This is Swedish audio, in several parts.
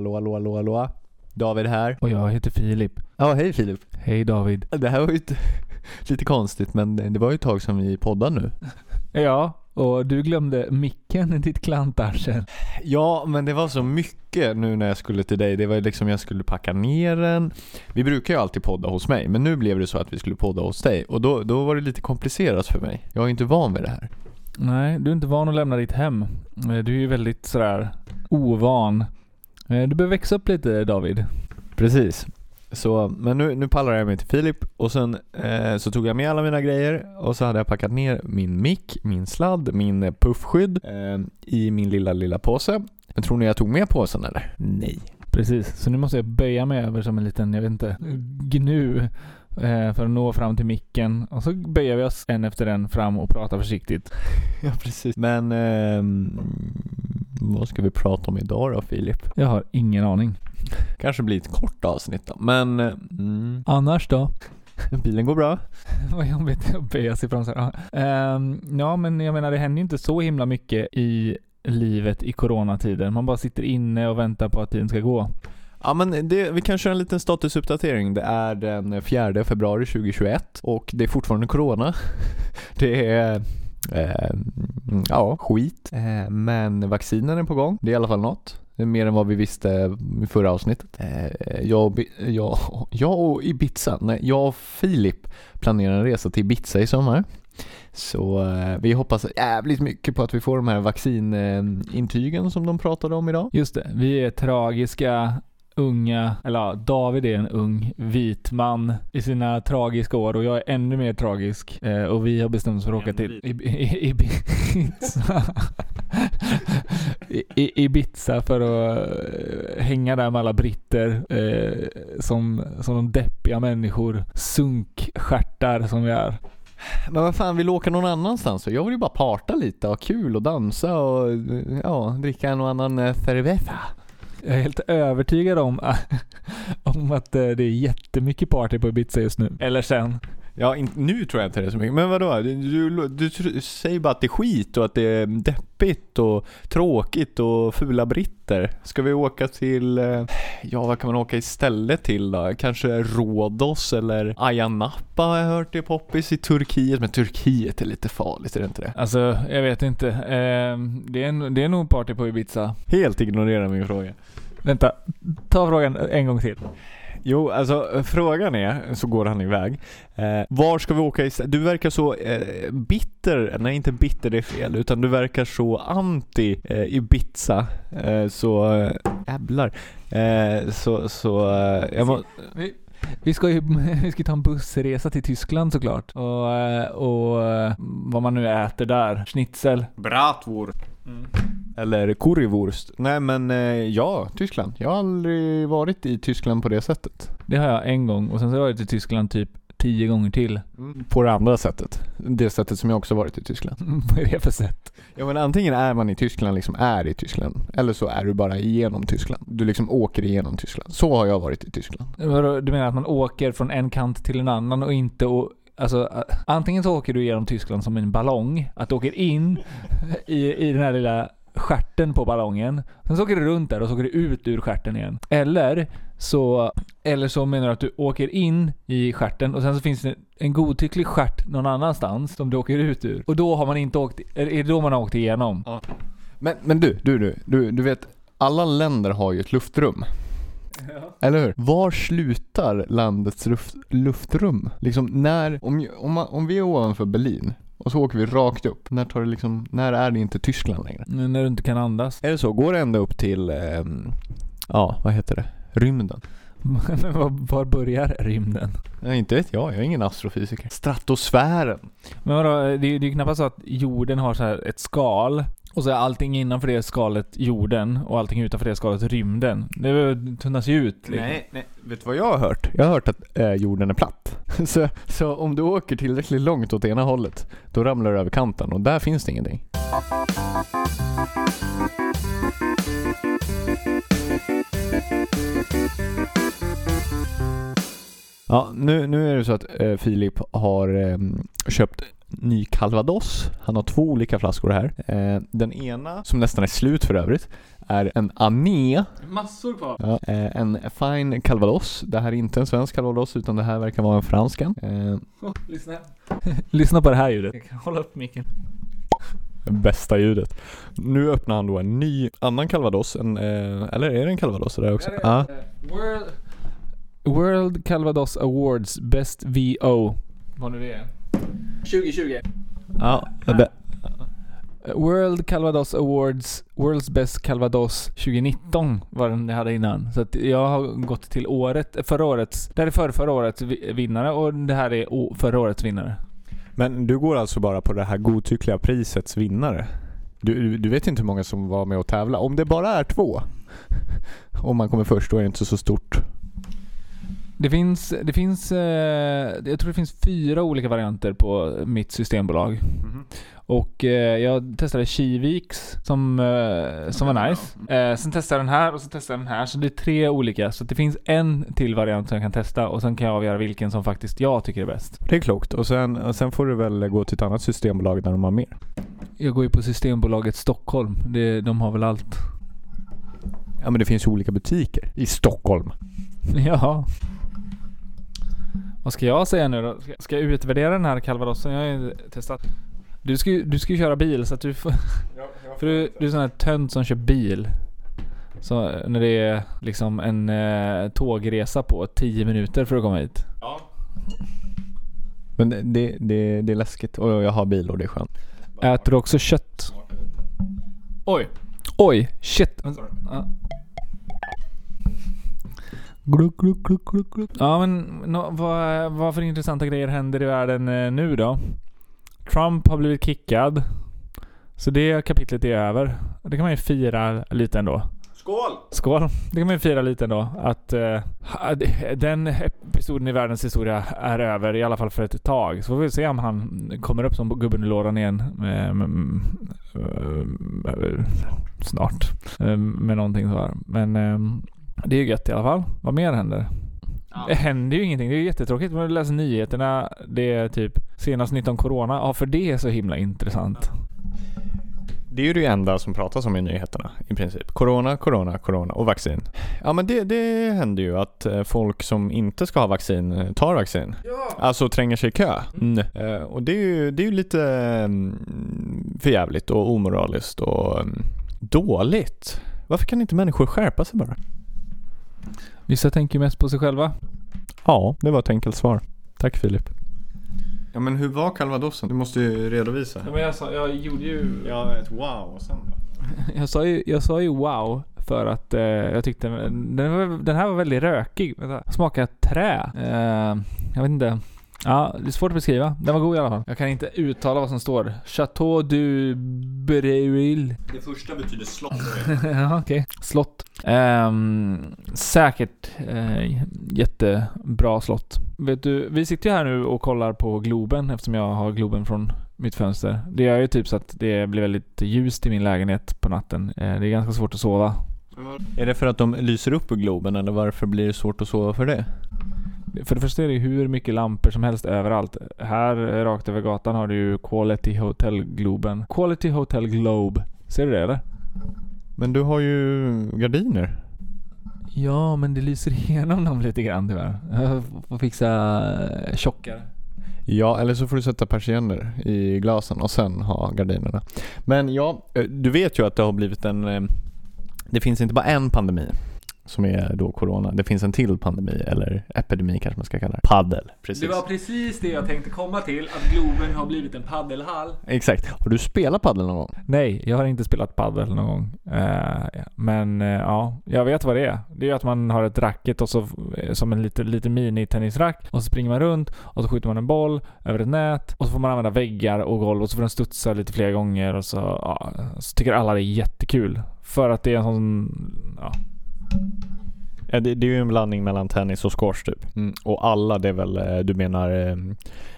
hallå, hallå, hallå, hallå. David här. Och jag heter Filip. Ja, hej Filip. Hej David. Det här var ju ett, lite konstigt, men det var ju ett tag sedan vi poddade nu. Ja, och du glömde micken i ditt klantarsel. Ja, men det var så mycket nu när jag skulle till dig. Det var liksom jag skulle packa ner den. Vi brukar ju alltid podda hos mig, men nu blev det så att vi skulle podda hos dig. Och då, då var det lite komplicerat för mig. Jag är inte van vid det här. Nej, du är inte van att lämna ditt hem. Eh, Du är ju väldigt sådär ovan. Eh, Du behöver växa upp lite David. Precis. Så, men nu, nu pallar jag mig till Filip och sen eh, så tog jag med alla mina grejer och så hade jag packat ner min mick, min sladd, min eh, puffskydd eh, i min lilla, lilla påse. Men tror ni jag tog med påsen eller? Nej. Precis, så nu måste jag böja mig över som en liten, jag vet inte, gnu eh, för att nå fram till micken. Och så böjer vi oss en efter en fram och pratar försiktigt. Ja, precis. Men ehm, vad ska vi prata om idag då Filip? Jag har ingen aning. Kanske blir ett kort avsnitt då, men eh, mm, Annars då? bilen går bra. Vad jobbigt att böja sig fram så här. Ja. Ehm, ja, men jag menar det händer ju inte så himla mycket i livet i coronatiden. Man bara sitter inne och väntar på att tiden ska gå. Ja men det, vi kan köra en liten statusuppdatering. Det är den 4 februari 2021 och det är fortfarande Corona. Det är eh, ja, skit. Eh, men vaccinen är på gång. Det är i alla fall något. Det är mer än vad vi visste i förra avsnittet. Eh, jag, jag, jag och Ibiza, nej, jag och Filip planerar en resa till Ibiza i sommar. Så eh, vi hoppas jävligt mycket på att vi får de här vaccinintygen som de pratade om idag. Just det, vi är tragiska unga, eller ja, David är en ung vit man i sina tragiska år och jag är ännu mer tragisk. Eh, och vi har bestämt oss för att åka till Ibiza. I- Ibiza för att eh, hänga där med alla britter eh, som, som de deppiga människor, sunkstjärtar som vi är. Men vad fan, vill du åka någon annanstans? Jag vill ju bara parta lite, ha kul och dansa och ja, dricka en och annan eh, cerveza. Jag är helt övertygad om, om att eh, det är jättemycket party på Ibiza just nu. Eller sen. Ja, in, nu tror jag inte det är så mycket. Men vadå? Du, du, du, säger bara att det är skit och att det är deppigt och tråkigt och fula britter. Ska vi åka till, eh, ja vad kan man åka istället till då? Kanske Rhodos eller Ayia Napa har jag hört är poppis i Turkiet. Men Turkiet är lite farligt, är det inte det? Alltså, jag vet inte. Ehm, det, är, det är nog party på Ibiza. Helt ignorera min fråga. Vänta, ta frågan en gång till. Jo, alltså frågan är, så går han iväg. Eh, var ska vi åka istället? Du verkar så eh, bitter, nej inte bitter det är fel, utan du verkar så anti eh, Ibiza. Eh, så, eh, jävlar. Eh, så, så, eh, jag må, Vi, vi ska ju vi ska ta en bussresa till Tyskland såklart. Och, eh, och eh, vad man nu äter där. Schnitzel. Bratwurst. Eller currywurst. Nej men eh, ja, Tyskland. Jag har aldrig varit i Tyskland på det sättet. Det har jag en gång och sen så har jag varit i Tyskland typ tio gånger till. På det andra sättet. Det sättet som jag också varit i Tyskland. Vad är det för sätt? Ja men antingen är man i Tyskland, liksom är i Tyskland. Eller så är du bara igenom Tyskland. Du liksom åker igenom Tyskland. Så har jag varit i Tyskland. Du menar att man åker från en kant till en annan och inte och Alltså antingen så åker du genom Tyskland som en ballong, att du åker in i, i den här lilla stjärten på ballongen. Sen så åker du runt där och så åker du ut ur stjärten igen. Eller så, eller så menar du att du åker in i stjärten och sen så finns det en godtycklig stjärt någon annanstans som du åker ut ur. Och då har man inte åkt, är det då man har åkt igenom? Men, men du, du, du, du, du vet. Alla länder har ju ett luftrum. Eller hur? Var slutar landets luft, luftrum? Liksom när, om, om, om vi är ovanför Berlin och så åker vi rakt upp. När tar det liksom, när är det inte Tyskland längre? När du inte kan andas. Är det så? Går det ända upp till, ehm, ja vad heter det? Rymden? Men var, var börjar rymden? Ja, inte vet jag, jag är ingen astrofysiker. Stratosfären. Men vadå, det, det är ju knappast så att jorden har så här ett skal och så är allting innanför det skalet jorden och allting utanför det skalet rymden. Det tunnas ju ut. liksom. Nej, nej. Vet du vad jag har hört? Jag har hört att eh, jorden är platt. så, så om du åker tillräckligt långt åt ena hållet, då ramlar du över kanten och där finns det ingenting. Ja, nu, nu är det så att eh, Filip har eh, köpt ny calvados. Han har två olika flaskor här. Eh, den ena, som nästan är slut för övrigt, är en Ané. Massor kvar. Ja, eh, en fine calvados. Det här är inte en svensk calvados utan det här verkar vara en fransk. Eh, lyssna. lyssna på det här ljudet. Jag kan hålla upp micken. bästa ljudet. Nu öppnar han då en ny annan calvados. En, eh, eller är det en calvados där också? Ja. World, World Calvados Awards Best VO. Vad nu det är. 2020. Ja, det, World Calvados Awards World's Best Calvados 2019 var den jag hade innan. Så att jag har gått till året, förra årets, det här är för förra årets vi- vinnare och det här är förra årets vinnare. Men du går alltså bara på det här godtyckliga prisets vinnare? Du, du, du vet inte hur många som var med och tävla? Om det bara är två? Om man kommer först, då är det inte så stort. Det finns, det finns, eh, jag tror det finns fyra olika varianter på mitt systembolag. Och eh, jag testade Kiviks som, eh, som var nice. Sen testade jag den här och så testade jag den här. Så det är tre olika. Så det finns en till variant som jag kan testa och sen kan jag avgöra vilken som faktiskt jag tycker är bäst. Det är klokt. Och sen, och sen får du väl gå till ett annat systembolag där de har mer. Jag går ju på Systembolaget Stockholm. Det, de har väl allt. Ja men det finns ju olika butiker i Stockholm. Ja. Vad ska jag säga nu då? Ska- Ska jag utvärdera den här calvadosen? Jag har ju testat. Du ska ju du ska ju köra bil så att du får... För du, du är sån här tönt som kör bil. Så eh, när det är liksom en eh, tågresa på 10 minuter för att komma hit. Men det, det, det, det är läskigt och jag har bil och det är skönt. Äter du också kött? Oj. Oj, shit. Ja. Gluck, gluck, gluck, gluck, gluck. Ja men nå, vad, vad för intressanta grejer händer i världen eh, nu då? Trump har blivit kickad. Så det kapitlet är över. Det kan man ju fira lite ändå. Skål! Skål! Det kan man ju fira lite ändå. Att eh, den episoden i världens historia är över, i alla fall för ett tag. Så får vi se om han kommer upp som gubben i lådan igen. eh, mm, eh, snart. Eh, med någonting så här. Men eh, det är ju gött i alla fall. Vad mer händer? Det händer ju ingenting. Det är jättetråkigt. Man läser nyheterna. Det är typ senast 19 corona. Ja, för det är så himla intressant. Det är ju det enda som pratas om i nyheterna i princip. Corona, corona, corona och vaccin. Ja men det, det händer ju att eh, folk som inte ska ha vaccin eh, tar vaccin. Alltså tränger sig i kö. Mm. Eh, Och det är ju, det är ju lite mm, förjävligt och omoraliskt och mm, dåligt. Varför kan inte människor skärpa sig bara? Vissa tänker mest på sig själva. Ja, det var ett enkelt svar. Tack Filip. Ja men hur var calvadosen? Du måste ju redovisa. men jag, sa, jag gjorde ju... Ja, ett wow och sen då? Jag sa ju, jag sa ju wow för att eh, jag tyckte den, den här var väldigt rökig. Smakar trä. Eh, jag vet inte. Ja, det är svårt att beskriva. Den var god i alla fall. Jag kan inte uttala vad som står. Chateau du Breuil. Det första betyder slott. ja, okej. Slott. Ehm, säkert eh, jättebra slott. Vet du, vi sitter ju här nu och kollar på Globen eftersom jag har Globen från mitt fönster. Det gör ju typ så att det blir väldigt ljust i min lägenhet på natten. Eh, det är ganska svårt att sova. Är det för att de lyser upp i Globen eller varför blir det svårt att sova för det? För det första är det hur mycket lampor som helst överallt. Här rakt över gatan har du ju Quality Hotel Globen. Quality Hotel Globe. Ser du det eller? Men du har ju gardiner. Ja, men det lyser igenom dem lite grann tyvärr. Jag får fixa eh, tjockare. Ja, eller så får du sätta persienner i glasen och sen ha gardinerna. Men ja, eh, du vet ju att det har blivit en... eh, Det finns inte bara en pandemi som är då corona. Det finns en till pandemi, eller epidemi kanske man ska kalla det. Paddel, precis. Det var precis det jag tänkte komma till, att Globen har blivit en paddelhall. Exakt. Har du spelat paddel någon gång? Nej, jag har inte spelat paddel någon gång. Eh, men eh, ja, jag vet vad det är. Det är att man har ett racket och så, eh, som en lite, lite mini-tennisrack. Och så springer man runt och så skjuter man en boll över ett nät. Och så får man använda väggar och golv och så får den studsa lite fler gånger. Och så, ja, så tycker alla det är jättekul. För att det är en sån... Ja, Ja, det, det är ju en blandning mellan tennis och squash typ. Mm. Och alla, det är väl, eh, du menar eh,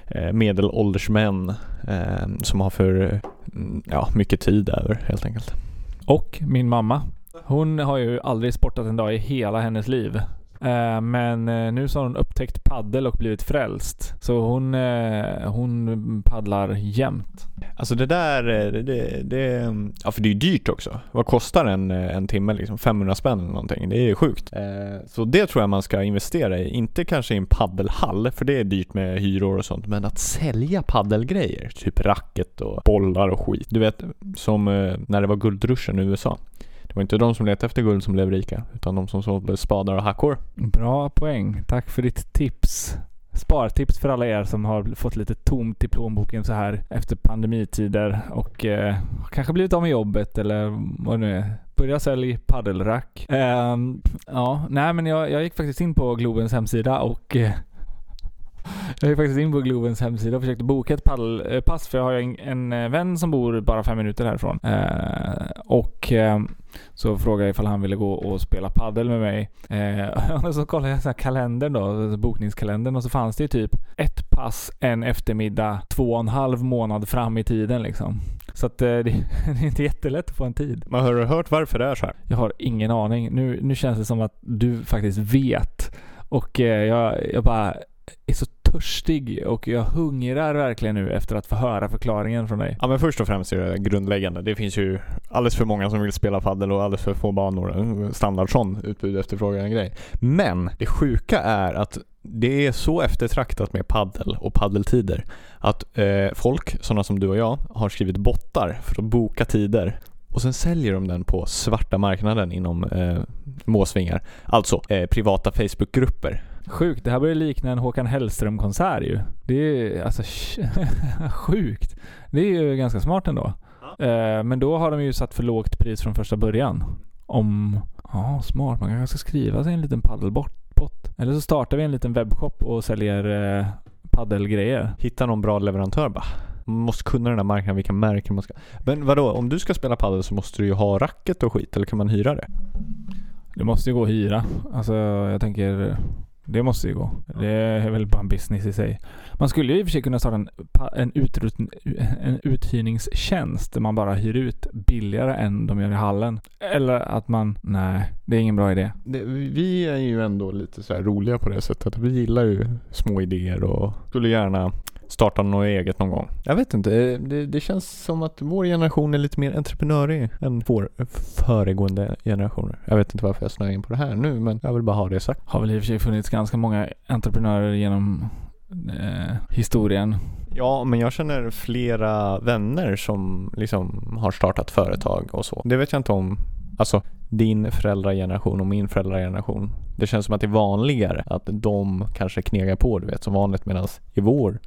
eh, medelålders män eh, som har för mm, ja, mycket tid över helt enkelt. Och min mamma. Hon har ju aldrig sportat en dag i hela hennes liv. Eh, men eh, nu så har hon upptäckt paddel och blivit frälst. Så hon, eh, hon paddlar jämt. Alltså det där, det, det, det, ja för det är ju dyrt också. Vad kostar en, en timme liksom? 500 spänn eller någonting. Det är ju sjukt. Så det tror jag man ska investera i. Inte kanske i en paddelhall, för det är dyrt med hyror och sånt. Men att sälja paddelgrejer, typ racket och bollar och skit. Du vet, som när det var guldruschen i USA. Det var inte de som letade efter guld som blev rika, utan de som sålde spadar och hackor. Bra poäng. Tack för ditt tips. Spartips för alla er som har fått lite tomt i plånboken så här efter pandemitider och eh, kanske blivit av med jobbet eller vad det nu är. Börja sälja paddelrack. Eh, ja, nej men jag, jag gick faktiskt in på Globens hemsida och eh, jag gick faktiskt in på Globens hemsida och försökte boka ett paddelpass eh, för jag har en, en eh, vän som bor bara fem minuter härifrån. Eh, och ehm, så frågade jag ifall han ville gå och spela paddel med mig. Eh, och så kollade jag så här kalendern då, bokningskalendern och så fanns det ju typ ett pass en eftermiddag två och en halv månad fram i tiden liksom. Så att eh, det, det är inte jättelätt att få en tid. Man har du hört varför det är så här? Jag har ingen aning. Nu, nu känns det som att du faktiskt vet. Och eh, jag, jag bara är så törstig och jag hungrar verkligen nu efter att få höra förklaringen från dig. Ja men först och främst är det grundläggande. Det finns ju alldeles för många som vill spela paddel och alldeles för få banor. Standard sån utbud efterfrågan grej. Men det sjuka är att det är så eftertraktat med paddel och paddeltider att eh, folk, sådana som du och jag, har skrivit bottar för att boka tider och sen säljer de den på svarta marknaden inom eh, måsvingar. Alltså eh, privata Facebookgrupper. Sjukt. Det här börjar likna en Håkan Hellström-konsert ju. Det är alltså sjukt. Det är ju ganska smart ändå. Eh, men då har de ju satt för lågt pris från första början. Om... Ja, smart. Man kanske ska skriva sig en liten paddelbot. Eller så startar vi en liten webbshop och säljer eh, paddelgrejer. Hitta någon bra leverantör bara. Man måste kunna den här marknaden, vilka märken man ska... Men vadå, om du ska spela padel så måste du ju ha racket och skit, eller kan man hyra det? Det måste ju gå att hyra. Alltså jag tänker det måste ju gå. Det är väl bara en business i sig. Man skulle ju i och för sig kunna starta en, en, utrut, en uthyrningstjänst där man bara hyr ut billigare än de gör i hallen. Eller att man, nej, det är ingen bra idé. Det, vi är ju ändå lite så roliga på det sättet. Vi gillar ju små idéer och skulle gärna starta något eget någon gång. Jag vet inte, det, det känns som att vår generation är lite mer entreprenörig än vår föregående generationer. Jag vet inte varför jag snöar in på det här nu, men jag vill bara ha det sagt. Har väl i och för sig funnits ganska många entreprenörer genom eh, historien. Ja, men jag känner flera vänner som liksom har startat företag och så. Det vet jag inte om, alltså din föräldrageneration och min föräldrageneration. Det känns som att det är vanligare att de kanske knegar på, du vet, som vanligt medan i vår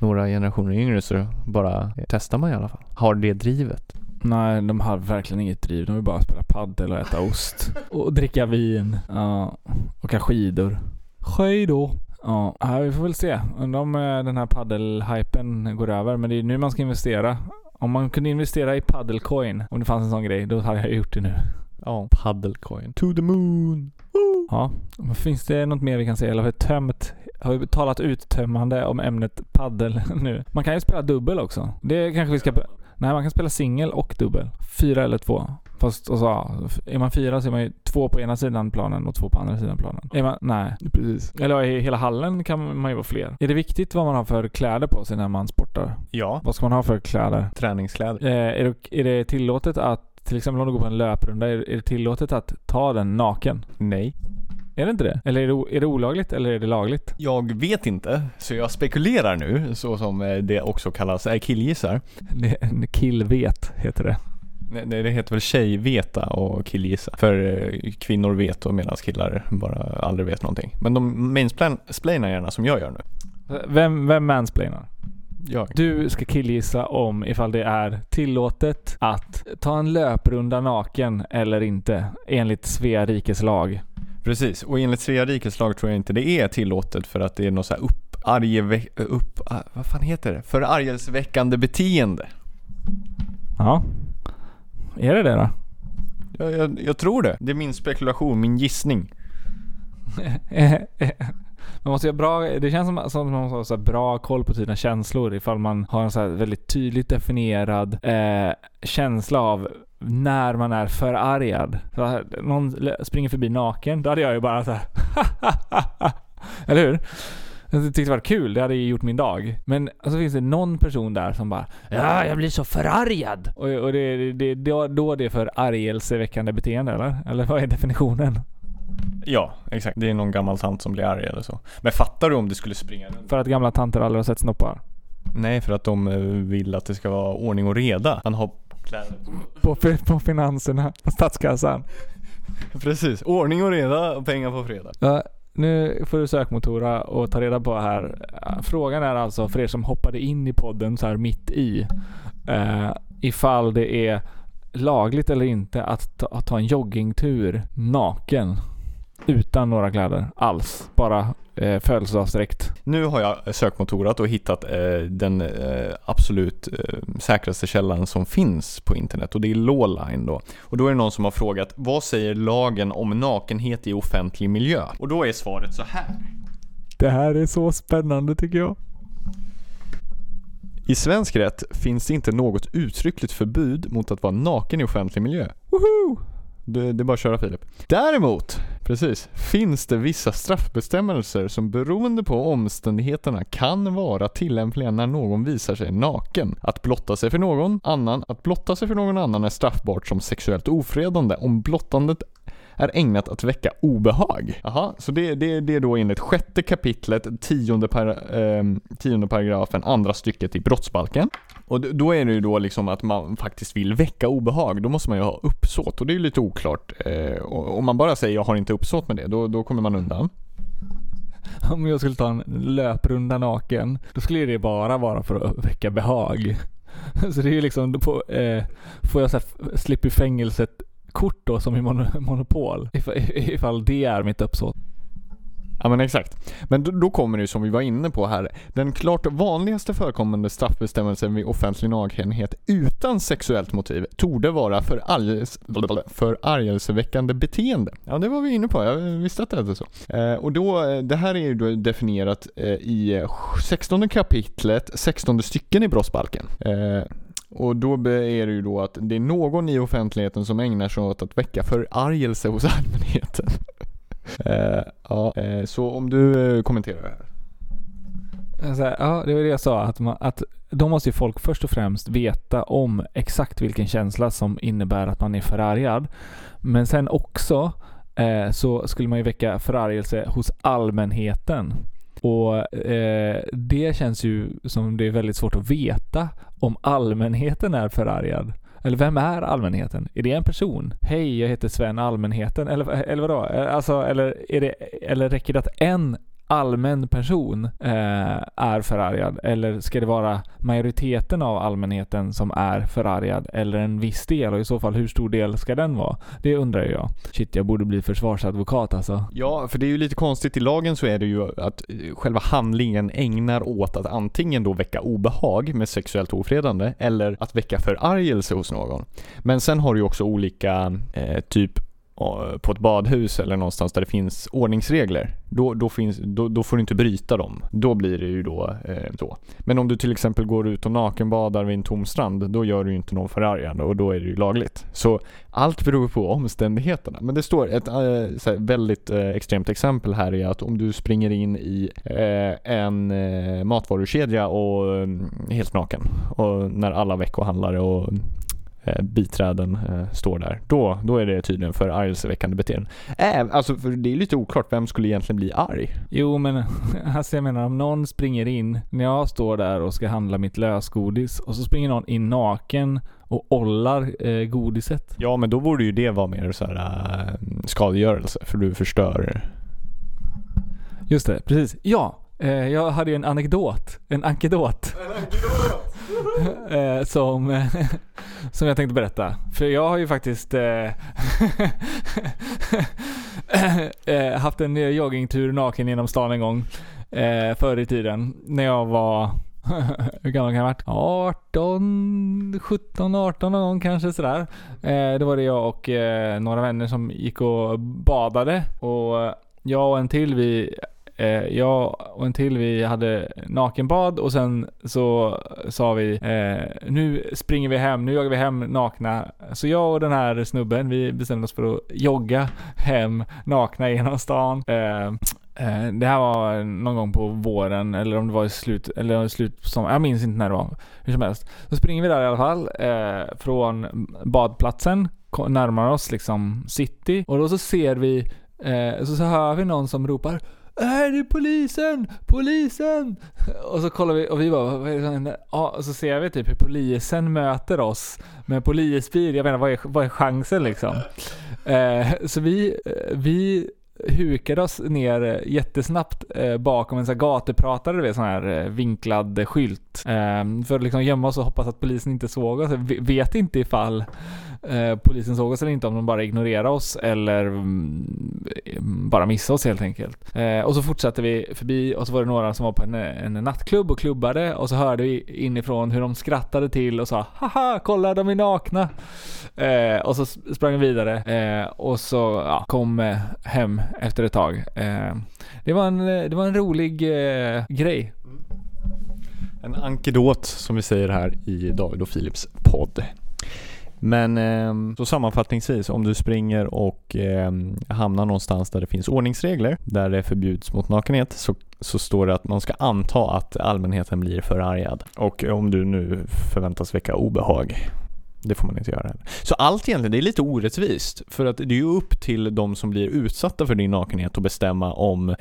några generationer yngre så bara testar man i alla fall. Har det drivet? Nej, de har verkligen inget driv. De vill bara spela paddel och äta ost. Och dricka vin. Ja. Åka skidor. Skidor. Ja, vi får väl se. Undrar om eh, den här paddelhypen går över. Men det är nu man ska investera. Om man kunde investera i paddelcoin, om det fanns en sån grej, då hade jag gjort det nu. Ja, paddelcoin. To the moon! Woo! Ja, finns det något mer vi kan säga? Eller har vi tömt har vi talat uttömmande om ämnet paddel nu. Man kan ju spela dubbel också. Det kanske vi ska... Nej, man kan spela singel och dubbel. Fyra eller två. Fast alltså, är man fyra så är man ju två på ena sidan planen och två på andra sidan planen. Är man, nej, precis. Eller i hela hallen kan man ju vara fler. Är det viktigt vad man har för kläder på sig när man sportar? Ja. Vad ska man ha för kläder? Träningskläder. Eh, är, det, är det tillåtet att, till exempel om du går på en löprunda, är, är det tillåtet att ta den naken? Nej. Är det inte det? Eller är det, är det olagligt eller är det lagligt? Jag vet inte, så jag spekulerar nu, så som eh, det också kallas, är killgissar. Killvet heter det. Nej, det heter väl tjejveta och killgissa. För eh, kvinnor vet och medan killar bara aldrig vet någonting. Men de mansplainar gärna som jag gör nu. Vem, vem mansplainar? Jag. Du ska killgissa om ifall det är tillåtet att ta en löprunda naken eller inte enligt Svea rikes lag. Precis, och enligt Svea rikes lag tror jag inte det är tillåtet för att det är något så här upp, ah, vad fan heter det? Förargelseväckande beteende. Ja. Är det det då? Jag, jag, jag tror det. Det är min spekulation, min gissning. man måste ha bra, det känns som, att man måste ha så bra koll på sina känslor ifall man har en så väldigt tydligt definierad eh, känsla av när man är förargad. Så här, någon springer förbi naken, då hade jag ju bara så här Eller hur? Jag tyckte det var kul, det hade ju gjort min dag. Men alltså finns det någon person där som bara Ja, jag blir så förargad! Och, och det, det, det, då det är för argelseväckande beteende eller? Eller vad är definitionen? Ja, exakt. Det är någon gammal tant som blir arg eller så. Men fattar du om det skulle springa runt? För att gamla tanter aldrig har sett snoppar? Nej, för att de eh, vill att det ska vara ordning och reda. Han har kläder. På, på finanserna, på statskassan. Precis. Ordning och reda och pengar på fredag. Ja, nu får du sökmotora och ta reda på här. Frågan är alltså för er som hoppade in i podden så här mitt i. Uh, ifall det är lagligt eller inte att ta, att ta en joggingtur naken. Utan några kläder alls. Bara eh, födelsedagsdräkt. Nu har jag sökmotorat och hittat eh, den eh, absolut eh, säkraste källan som finns på internet och det är Lawline då. Och då är det någon som har frågat vad säger lagen om nakenhet i offentlig miljö? Och då är svaret så här. Det här är så spännande tycker jag. I svensk rätt finns det inte något uttryckligt förbud mot att vara naken i offentlig miljö. Woho! Det, det är bara att köra Filip. Däremot, precis, finns det vissa straffbestämmelser som beroende på omständigheterna kan vara tillämpliga när någon visar sig naken. Att blotta sig för någon annan, att blotta sig för någon annan är straffbart som sexuellt ofredande om blottandet är ägnat att väcka obehag. Jaha, så det, det, det är då enligt sjätte kapitlet, tionde, par, eh, tionde paragrafen, andra stycket i brottsbalken. Och då är det ju då liksom att man faktiskt vill väcka obehag. Då måste man ju ha uppsåt och det är ju lite oklart. Eh, om man bara säger jag har inte uppsåt med det, då, då kommer man undan. Om jag skulle ta en löprunda naken, då skulle det bara vara för att väcka behag. Så det är ju liksom, på, eh, får jag så här, slippa i fängelset kort då som i Monopol. Ifall det är mitt uppsåt. Ja men exakt. Men då, då kommer det ju som vi var inne på här. Den klart vanligaste förekommande straffbestämmelsen vid offentlig nakenhet utan sexuellt motiv torde vara förargelseväckande beteende. Ja det var vi inne på, jag visste att det hette så. Eh, och då, eh, det här är ju då definierat eh, i 16 kapitlet, 16 stycken i brottsbalken. Eh, och då är det ju då att det är någon i offentligheten som ägnar sig åt att väcka förargelse hos allmänheten. eh, ja, eh, så om du eh, kommenterar det här. Eh, här, ja, det var det jag sa. Att, man, att då måste ju folk först och främst veta om exakt vilken känsla som innebär att man är förargad. Men sen också eh, så skulle man ju väcka förargelse hos allmänheten. Och eh, det känns ju som det är väldigt svårt att veta om allmänheten är förargad. Eller vem är allmänheten? Är det en person? Hej, jag heter Sven Allmänheten. Eller, eh, eller vadå? Eh, alltså, eller, är det, eller räcker det att en allmän person eh, är förargad? Eller ska det vara majoriteten av allmänheten som är förargad? Eller en viss del? Och i så fall hur stor del ska den vara? Det undrar jag. Shit, jag borde bli försvarsadvokat alltså. Ja, för det är ju lite konstigt. I lagen så är det ju att eh, själva handlingen ägnar åt att antingen då väcka obehag med sexuellt ofredande eller att väcka förargelse hos någon. Men sen har du ju också olika eh, typ Eh, på ett badhus eller någonstans där det finns ordningsregler, då, då, finns, då, då får du inte bryta dem. Då blir det ju då eh, så. Men om du till exempel går ut och nakenbadar vid en tom strand, då gör du ju inte någon förargande och då är det ju lagligt. Så allt beror på omständigheterna. Men det står ett äh, väldigt äh, extremt exempel här är att om du springer in i äh, en äh, matvarukedja och mm, helt naken och när alla veckohandlare och biträden eh, står där. Då, då är det tydligen för argelseväckande beteende. Äh, alltså, för det är lite oklart, vem skulle egentligen bli arg? Jo, men alltså jag menar om någon springer in när jag står där och ska handla mitt lösgodis och så springer någon in naken och ollar eh, godiset. Ja, men då borde ju det vara mer så här äh, skadegörelse, för du förstör. Just det, precis. Ja, eh, jag hade ju en anekdot. En ankedot. En ankedot! eh, som, eh, som jag tänkte berätta. För jag har ju faktiskt eh, eh haft en joggingtur naken genom stan en gång eh, förr i tiden. När jag var hur gammal kan jag ha varit? 18, 17, 18 någon gång kanske sådär. Eh, då var det jag och eh, några vänner som gick och badade. Och jag och en till vi Eh, jag och en till vi hade nakenbad och sen så sa vi eh, nu springer vi hem, nu jagar vi hem nakna. Så jag och den här snubben vi bestämde oss för att jogga hem nakna genom stan. Eh, eh det här var någon gång på våren eller om det var i slut, eller slut på sommaren. Jag minns inte när det var. Hur som helst. Så springer vi där i alla fall. Eh, från badplatsen. Närmar oss liksom city. Och då så ser vi, eh, så, så hör vi någon som ropar här är det polisen? Polisen! Och så kollar vi och vi bara, vad är det som händer? Ja, och så ser vi typ hur polisen möter oss med polisbil. Jag menar, vad är, vad är chansen liksom? Eh, så vi, eh, vi hukade oss ner eh, jättesnabbt eh, bakom en sån här gatupratare, du vet, sån här eh, vinklad skylt. Eh, för att liksom gömma oss och hoppas att polisen inte såg oss. Vi vet inte ifall eh, polisen såg oss eller inte, om de bara ignorerade oss eller mm, bara missade oss helt enkelt. Eh, och så fortsatte vi förbi och så var det några som var på en, en nattklubb och klubbade och så hörde vi inifrån hur de skrattade till och sa haha kolla de är nakna. Eh, och så sprang vi vidare eh, och så ja, kom eh, hem efter ett tag. Eh, det, var en, det var en rolig grej. En ankedot som vi säger här i David och Philips podd. Men eh, så sammanfattningsvis, om du springer och eh, hamnar någonstans där det finns ordningsregler, där det förbjuds mot nakenhet, så, så står det att man ska anta att allmänheten blir förargad. Och om du nu förväntas väcka obehag det får man inte göra heller. Så allt egentligen, det är lite orättvist. För att det är ju upp till de som blir utsatta för din nakenhet att bestämma om eh,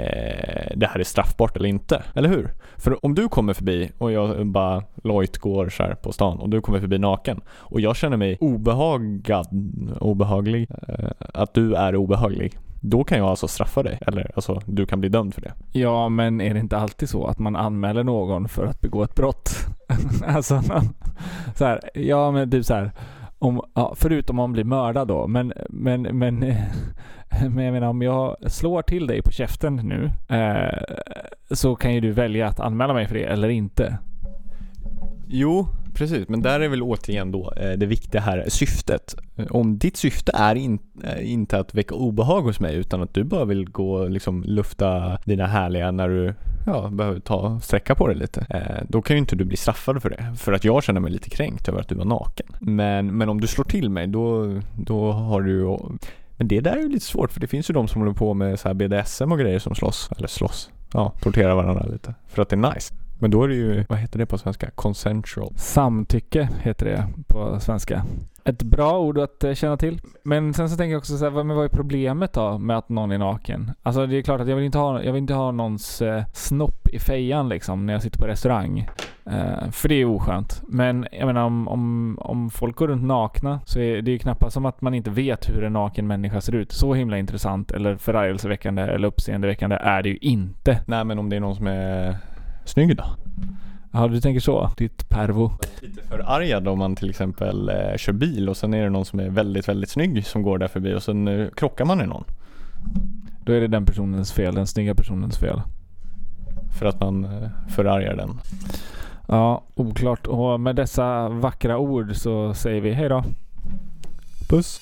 det här är straffbart eller inte. Eller hur? För om du kommer förbi och jag bara lojt går så på stan och du kommer förbi naken och jag känner mig obehagad, obehaglig, eh, att du är obehaglig. Då kan jag alltså straffa dig, eller alltså du kan bli dömd för det. Ja, men är det inte alltid så att man anmäler någon för att begå ett brott? alltså, så här, ja men typ så här, om, ja, förutom om man blir mördad då, men, men, men, men jag menar om jag slår till dig på käften nu eh, så kan ju du välja att anmäla mig för det eller inte. Jo, precis. Men där är väl återigen då eh, det viktiga här, syftet. Om ditt syfte är in, eh, inte att väcka obehag hos mig utan att du bara vill gå och liksom lufta dina härliga när du ja, behöver ta sträcka på dig lite. Eh, då kan ju inte du bli straffad för det. För att jag känner mig lite kränkt över att du var naken. Men, men om du slår till mig då, då har du men det där är ju lite svårt för det finns ju de som håller på med så här BDSM och grejer som slåss. Eller slåss. Ja, torterar varandra lite. För att det är nice. Men då är det ju, vad heter det på svenska? Consensual. Samtycke heter det på svenska. Ett bra ord att eh, känna till. Men sen så tänker jag också så här, men vad är problemet då med att någon är naken? Alltså det är klart att jag vill inte ha, jag vill inte ha någons eh, snopp i fejan liksom när jag sitter på restaurang. Uh, för det är oskönt. Men jag menar om, om, om folk går runt nakna så är det ju knappast som att man inte vet hur en naken människa ser ut. Så himla intressant eller förargelseväckande eller uppseendeväckande är det ju inte. Nej men om det är någon som är snygg då? Ja, du tänker så? Ditt pervo. Lite förargad om man till exempel eh, kör bil och sen är det någon som är väldigt, väldigt snygg som går där förbi och sen eh, krockar man i någon. Då är det den personens fel, den snygga personens fel. För att man eh, förargar den. Ja, oklart. Och med dessa vackra ord så säger vi hej då. Puss.